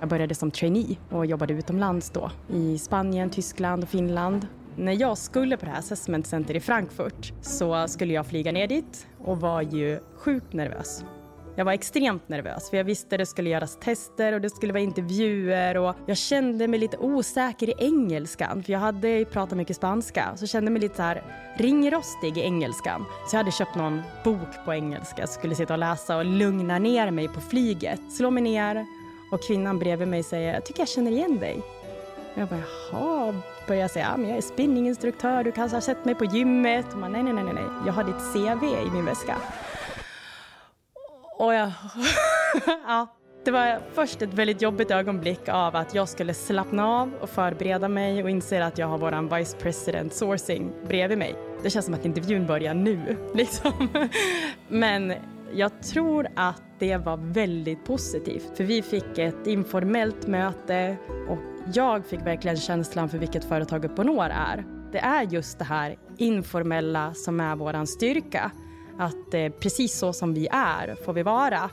Jag började som trainee och jobbade utomlands då i Spanien, Tyskland och Finland. När jag skulle på det här assessment center i Frankfurt så skulle jag flyga ner dit och var ju sjukt nervös. Jag var extremt nervös för jag visste det skulle göras tester och det skulle vara intervjuer och jag kände mig lite osäker i engelskan för jag hade pratat mycket spanska så kände mig lite så här ringrostig i engelskan. Så jag hade köpt någon bok på engelska, skulle sitta och läsa och lugna ner mig på flyget. Slå mig ner och kvinnan bredvid mig säger jag tycker jag känner igen dig. Jag bara jaha, börjar säga ja, men jag är spinninginstruktör, du kanske har sett mig på gymmet. Och man, nej, nej, nej, nej, jag har ditt CV i min väska. Och jag, ja, det var först ett väldigt jobbigt ögonblick av att jag skulle slappna av och förbereda mig och inse att jag har våran vice president sourcing bredvid mig. Det känns som att intervjun börjar nu, liksom. Men jag tror att det var väldigt positivt, för vi fick ett informellt möte och jag fick verkligen känslan för vilket företag Uponor är. Det är just det här informella som är vår styrka. Att eh, precis så som vi är får vi vara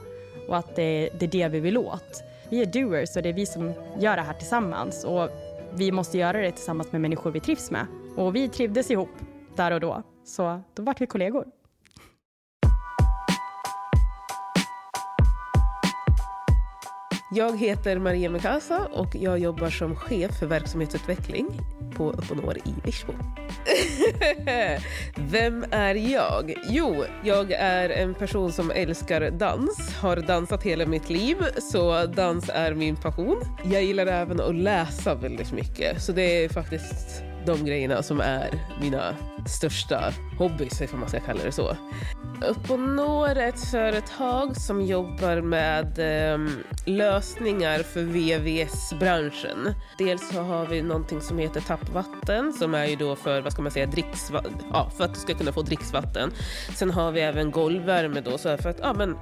och att det, det är det vi vill åt. Vi är doers och det är vi som gör det här tillsammans och vi måste göra det tillsammans med människor vi trivs med. Och vi trivdes ihop där och då, så då vart vi kollegor. Jag heter Maria Mikasa och jag jobbar som chef för verksamhetsutveckling på Uponor i Virsbo. Vem är jag? Jo, jag är en person som älskar dans, har dansat hela mitt liv, så dans är min passion. Jag gillar även att läsa väldigt mycket, så det är faktiskt de grejerna som är mina största hobbys, om man ska kalla det så. Upponor är ett företag som jobbar med eh, lösningar för VVS-branschen. Dels så har vi någonting som heter tappvatten som är ju då för, vad ska man säga, dricksvatten, ja, för att du ska kunna få dricksvatten. Sen har vi även golvvärme då, så för att ja, men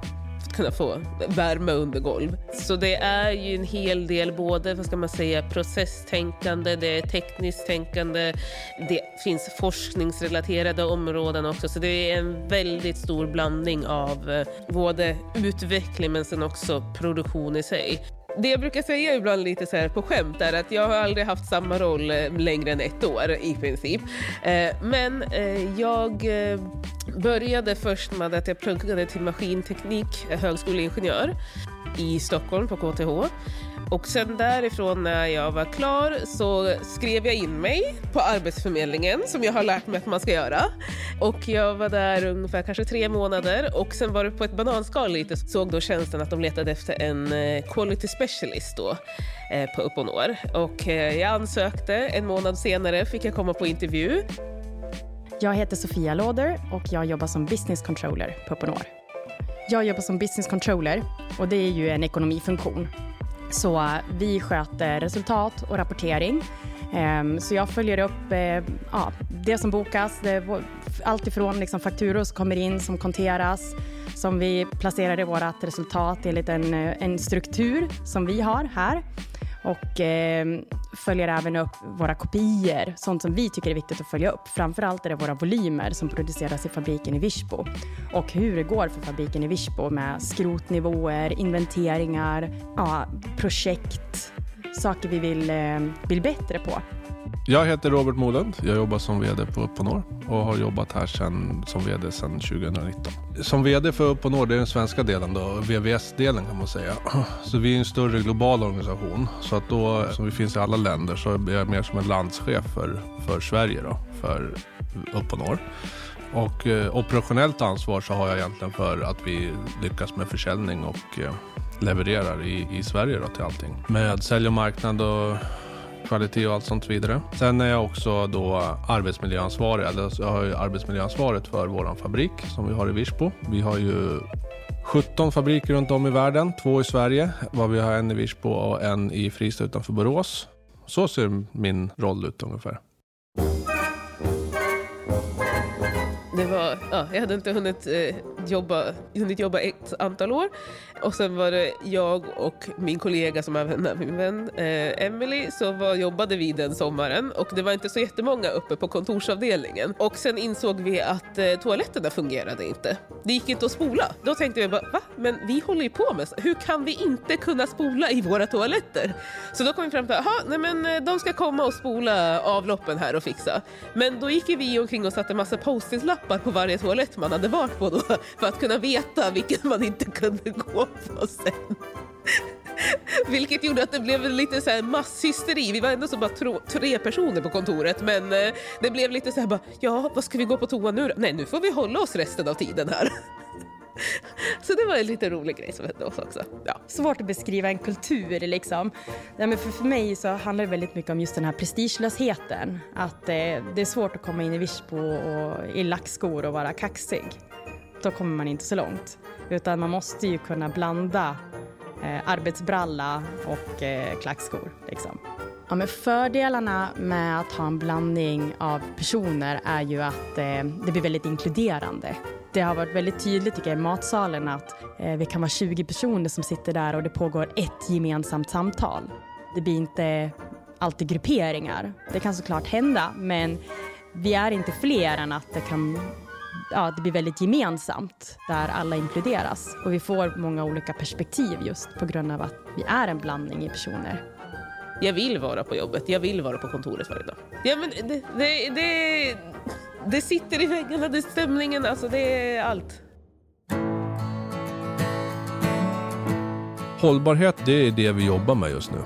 kunna få värme under golv. Så det är ju en hel del både vad ska man säga, processtänkande, det är tekniskt tänkande, det finns forskningsrelaterade områden också. Så det är en väldigt stor blandning av eh, både utveckling men sen också produktion i sig. Det jag brukar säga ibland lite så här på skämt är att jag har aldrig haft samma roll eh, längre än ett år i princip. Eh, men eh, jag började först med att jag pluggade till maskinteknik, högskoleingenjör i Stockholm på KTH. Och sen därifrån när jag var klar så skrev jag in mig på Arbetsförmedlingen som jag har lärt mig att man ska göra. Och jag var där ungefär kanske tre månader och sen var det på ett bananskal lite såg då tjänsten att de letade efter en eh, quality specialist då eh, på Uponor. Och eh, jag ansökte, en månad senare fick jag komma på intervju jag heter Sofia Låder och jag jobbar som business controller på Uponor. Jag jobbar som business controller och det är ju en ekonomifunktion. Så vi sköter resultat och rapportering. Ehm, så jag följer upp eh, ja, det som bokas, det, allt ifrån liksom fakturor som kommer in, som konteras, som vi placerar i vårt resultat enligt en, eh, en struktur som vi har här och eh, följer även upp våra kopior, sånt som vi tycker är viktigt att följa upp. Framförallt är det våra volymer som produceras i fabriken i Virsbo och hur det går för fabriken i Virsbo med skrotnivåer, inventeringar, ja, projekt, saker vi vill eh, bli bättre på. Jag heter Robert Molund. Jag jobbar som VD på Uponor och har jobbat här sedan, som VD sedan 2019. Som VD för Uponor, det är den svenska delen då, VVS-delen kan man säga. Så vi är en större global organisation. Så att då, som vi finns i alla länder, så är jag mer som en landschef för, för Sverige då, för Uponor. Och eh, operationellt ansvar så har jag egentligen för att vi lyckas med försäljning och eh, levererar i, i Sverige då till allting. Med sälj och marknad och kvalitet och allt sånt vidare. Sen är jag också då arbetsmiljöansvarig, eller jag har ju arbetsmiljöansvaret för vår fabrik som vi har i Virsbo. Vi har ju 17 fabriker runt om i världen, två i Sverige, var vi har en i Virsbo och en i Fristad utanför Borås. Så ser min roll ut ungefär. Det var, ja, jag hade inte hunnit eh, jobba, hunnit jobba ett antal år. Och sen var det jag och min kollega som även är min vän eh, Emily så var, jobbade vi den sommaren och det var inte så jättemånga uppe på kontorsavdelningen. Och sen insåg vi att eh, toaletterna fungerade inte. Det gick inte att spola. Då tänkte vi bara, va? Men vi håller ju på med hur kan vi inte kunna spola i våra toaletter? Så då kom vi fram till, jaha, nej men eh, de ska komma och spola avloppen här och fixa. Men då gick vi omkring och satte massa post-it-lappar på varje toalett man hade varit på då för att kunna veta vilken man inte kunde gå på sen. Vilket gjorde att det blev lite så här masshysteri. Vi var ändå så bara tro, tre personer på kontoret men eh, det blev lite så här bara, ja vad ska vi gå på toa nu då? Nej nu får vi hålla oss resten av tiden här. Så det var en lite rolig grej som hände oss också. Ja. Svårt att beskriva en kultur liksom. Ja, men för, för mig så handlar det väldigt mycket om just den här prestigelösheten. Att eh, det är svårt att komma in i Virsbo och i lackskor och vara kaxig. Då kommer man inte så långt. Utan man måste ju kunna blanda eh, arbetsbralla och eh, klackskor. Liksom. Ja, men fördelarna med att ha en blandning av personer är ju att eh, det blir väldigt inkluderande. Det har varit väldigt tydligt tycker jag, i matsalen att eh, vi kan vara 20 personer som sitter där och det pågår ett gemensamt samtal. Det blir inte alltid grupperingar. Det kan såklart hända, men vi är inte fler än att det kan ja, det blir väldigt gemensamt där alla inkluderas och vi får många olika perspektiv just på grund av att vi är en blandning i personer. Jag vill vara på jobbet, jag vill vara på kontoret varje dag. Ja, men det, det, det, det sitter i väggarna, det är stämningen, alltså det är allt. Hållbarhet, det är det vi jobbar med just nu.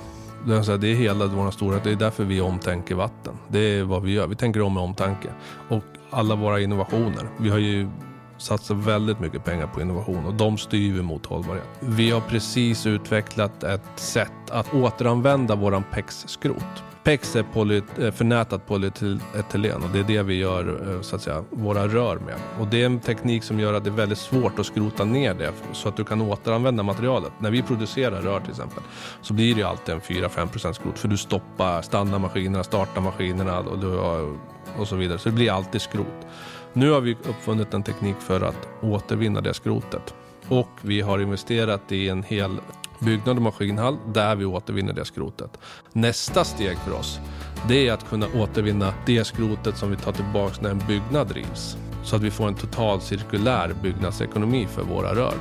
Det är, så här, det är hela vår storhet, det är därför vi omtänker vatten. Det är vad vi gör, vi tänker om med omtanke. Och alla våra innovationer. Vi har ju satsat väldigt mycket pengar på innovation och de styr vi mot hållbarhet. Vi har precis utvecklat ett sätt att återanvända våran PEX-skrot. PEX är poly, eh, förnätat polyetylen och det är det vi gör eh, så att säga, våra rör med. Och det är en teknik som gör att det är väldigt svårt att skrota ner det så att du kan återanvända materialet. När vi producerar rör till exempel så blir det ju alltid en 4-5% skrot för du stoppar, stannar maskinerna, startar maskinerna och, du har, och så vidare. Så det blir alltid skrot. Nu har vi uppfunnit en teknik för att återvinna det skrotet. Och vi har investerat i en hel byggnad och maskinhall där vi återvinner det skrotet. Nästa steg för oss, det är att kunna återvinna det skrotet som vi tar tillbaka när en byggnad rivs. Så att vi får en total cirkulär byggnadsekonomi för våra rör.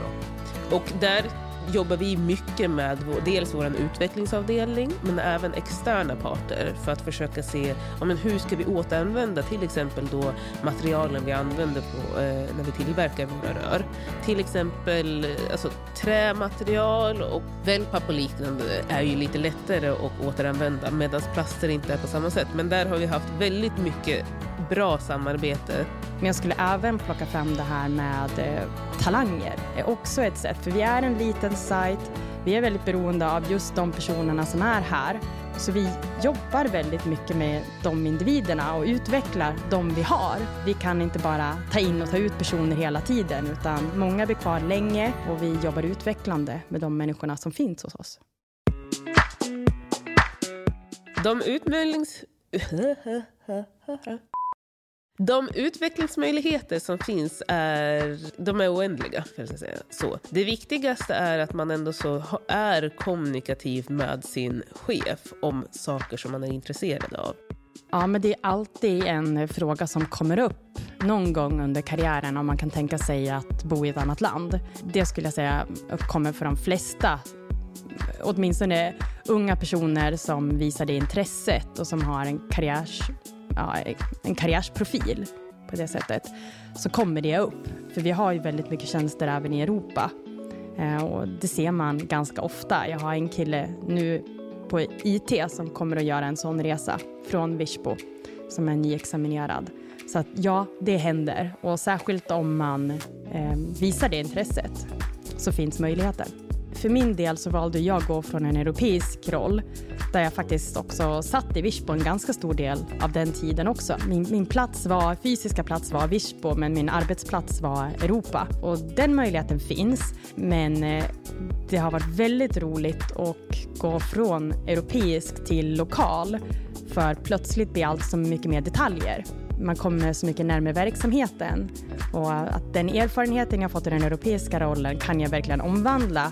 Då. Och där jobbar vi mycket med dels vår utvecklingsavdelning men även externa parter för att försöka se ja, men hur ska vi återanvända till exempel då materialen vi använder på, eh, när vi tillverkar våra rör. Till exempel eh, alltså, trämaterial och wellpapp och liknande är ju lite lättare att återanvända medan plaster inte är på samma sätt. Men där har vi haft väldigt mycket bra samarbete. Men jag skulle även plocka fram det här med eh, talanger. Det är också ett sätt, för vi är en liten sajt. Vi är väldigt beroende av just de personerna som är här. Så vi jobbar väldigt mycket med de individerna och utvecklar de vi har. Vi kan inte bara ta in och ta ut personer hela tiden utan många blir kvar länge och vi jobbar utvecklande med de människorna som finns hos oss. De utbildnings... De utvecklingsmöjligheter som finns är, de är oändliga. För säga så. Det viktigaste är att man ändå så är kommunikativ med sin chef om saker som man är intresserad av. Ja, men det är alltid en fråga som kommer upp någon gång under karriären om man kan tänka sig att bo i ett annat land. Det skulle jag säga uppkommer för de flesta åtminstone unga personer som visar det intresset och som har en karriärs ja, en karriärsprofil på det sättet, så kommer det upp. För vi har ju väldigt mycket tjänster även i Europa. Eh, och det ser man ganska ofta. Jag har en kille nu på IT som kommer att göra en sån resa från Virsbo som är nyexaminerad. Så att ja, det händer och särskilt om man eh, visar det intresset så finns möjligheten. För min del så valde jag att gå från en europeisk roll där jag faktiskt också satt i Virsbo en ganska stor del av den tiden också. Min, min plats var, fysiska plats var Virsbo men min arbetsplats var Europa. Och den möjligheten finns men eh, det har varit väldigt roligt att gå från europeisk till lokal för plötsligt blir allt så mycket mer detaljer. man kommer så mycket närmare verksamheten och att den erfarenheten jag fått i den europeiska rollen kan jag verkligen omvandla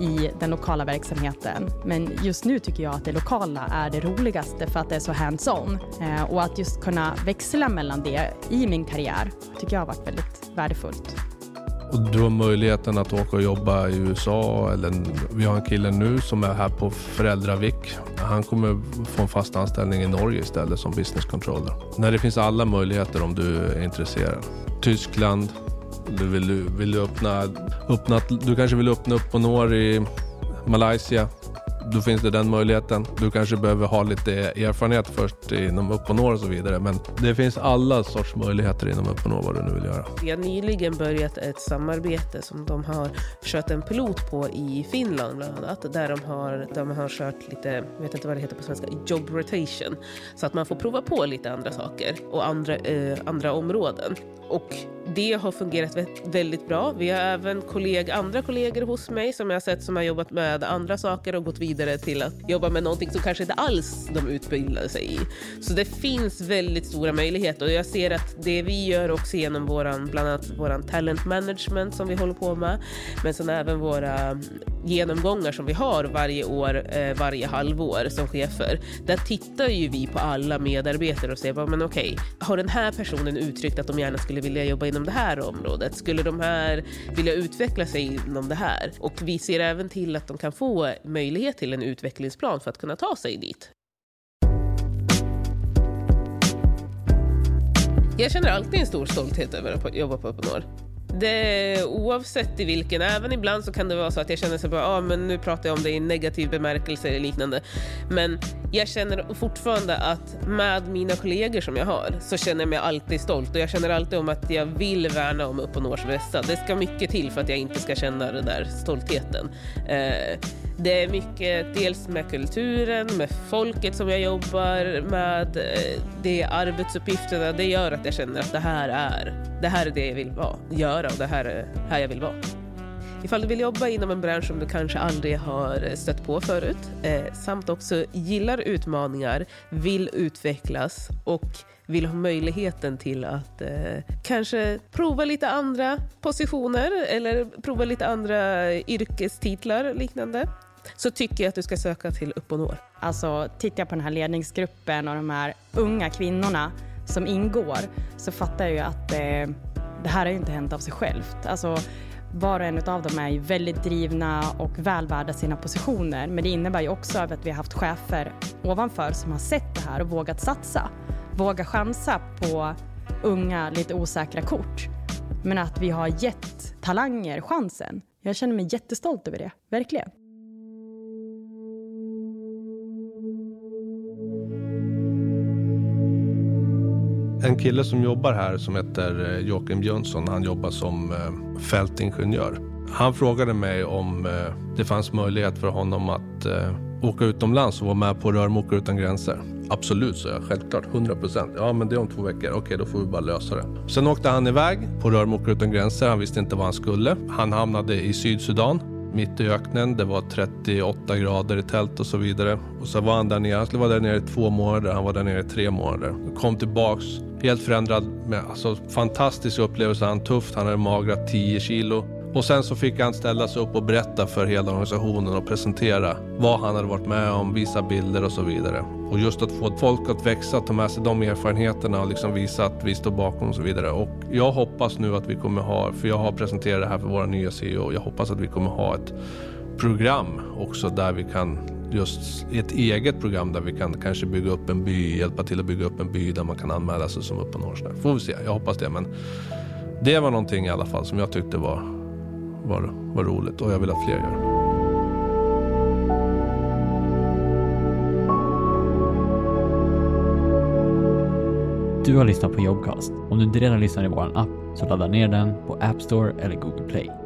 i den lokala verksamheten. Men just nu tycker jag att det lokala är det roligaste för att det är så hands-on. Eh, och att just kunna växla mellan det i min karriär tycker jag har varit väldigt värdefullt. Och du har möjligheten att åka och jobba i USA. Eller, vi har en kille nu som är här på föräldravik. Han kommer få en fast anställning i Norge istället som business controller. När det finns alla möjligheter om du är intresserad. Tyskland, du vill, vill du öppna, öppna, du kanske vill öppna upp på Nor i Malaysia. Då finns det den möjligheten. Du kanske behöver ha lite erfarenhet först inom upp och når och så vidare. Men det finns alla sorts möjligheter inom upp och når vad du nu vill göra. Vi har nyligen börjat ett samarbete som de har kört en pilot på i Finland bland annat. Där de har, de har kört lite, jag vet inte vad det heter på svenska, job rotation. Så att man får prova på lite andra saker och andra, eh, andra områden. Och det har fungerat väldigt bra. Vi har även kolleg, andra kollegor hos mig som jag har sett som har jobbat med andra saker och gått vidare till att jobba med någonting som kanske inte alls de utbildade sig i. Så det finns väldigt stora möjligheter och jag ser att det vi gör också genom våran, bland annat våran talent management som vi håller på med, men sen även våra genomgångar som vi har varje år, eh, varje halvår som chefer. Där tittar ju vi på alla medarbetare och säger, men okej, har den här personen uttryckt att de gärna skulle vilja jobba inom det här området? Skulle de här vilja utveckla sig inom det här? Och vi ser även till att de kan få möjlighet till en utvecklingsplan för att kunna ta sig dit. Jag känner alltid en stor stolthet över att jobba på Uponor. Det, oavsett i vilken, även ibland så kan det vara så att jag känner så bara, ah, men nu pratar jag om det i negativ bemärkelse eller liknande. Men jag känner fortfarande att med mina kollegor som jag har så känner jag mig alltid stolt och jag känner alltid om att jag vill värna om Upp och Nors bästa. Det ska mycket till för att jag inte ska känna den där stoltheten. Eh, det är mycket dels med kulturen, med folket som jag jobbar med, eh, de arbetsuppgifterna. Det gör att jag känner att det här är, det här är det jag vill vara, göra och det här är här jag vill vara. Ifall du vill jobba inom en bransch som du kanske aldrig har stött på förut eh, samt också gillar utmaningar, vill utvecklas och vill ha möjligheten till att eh, kanske prova lite andra positioner eller prova lite andra yrkestitlar liknande så tycker jag att du ska söka till Upp och Når. Alltså, tittar jag på den här ledningsgruppen och de här unga kvinnorna som ingår så fattar jag ju att eh, det här har ju inte hänt av sig självt. Alltså, var och en av dem är ju väldigt drivna och väl värda sina positioner. Men det innebär ju också att vi har haft chefer ovanför som har sett det här och vågat satsa. Våga chansa på unga, lite osäkra kort. Men att vi har gett talanger chansen. Jag känner mig jättestolt över det, verkligen. En kille som jobbar här som heter eh, Joakim Jönsson, han jobbar som eh, fältingenjör. Han frågade mig om eh, det fanns möjlighet för honom att eh, åka utomlands och vara med på Rörmokare utan gränser. Absolut, så jag. Självklart, 100 procent. Ja, men det är om två veckor. Okej, då får vi bara lösa det. Sen åkte han iväg på Rörmokare utan gränser. Han visste inte vad han skulle. Han hamnade i Sydsudan mitt i öknen. Det var 38 grader i tält och så vidare. Och så var han där nere. Han skulle vara där nere i två månader. Han var där nere i tre månader. Kom tillbaks helt förändrad med alltså, fantastisk upplevelse. Han tufft. Han hade magrat 10 kilo. Och sen så fick han ställa sig upp och berätta för hela organisationen och presentera vad han hade varit med om, visa bilder och så vidare. Och just att få folk att växa, ta med sig de erfarenheterna och liksom visa att vi står bakom och så vidare. Och jag hoppas nu att vi kommer ha, för jag har presenterat det här för våra nya CEO, jag hoppas att vi kommer ha ett program också där vi kan just ett eget program där vi kan kanske bygga upp en by, hjälpa till att bygga upp en by där man kan anmäla sig som Upp och Får vi se, jag hoppas det. Men det var någonting i alla fall som jag tyckte var, var, var roligt och jag vill att fler gör. Du har lyssnat på Jobcast. Om du inte redan lyssnar i vår app så ladda ner den på App Store eller Google Play.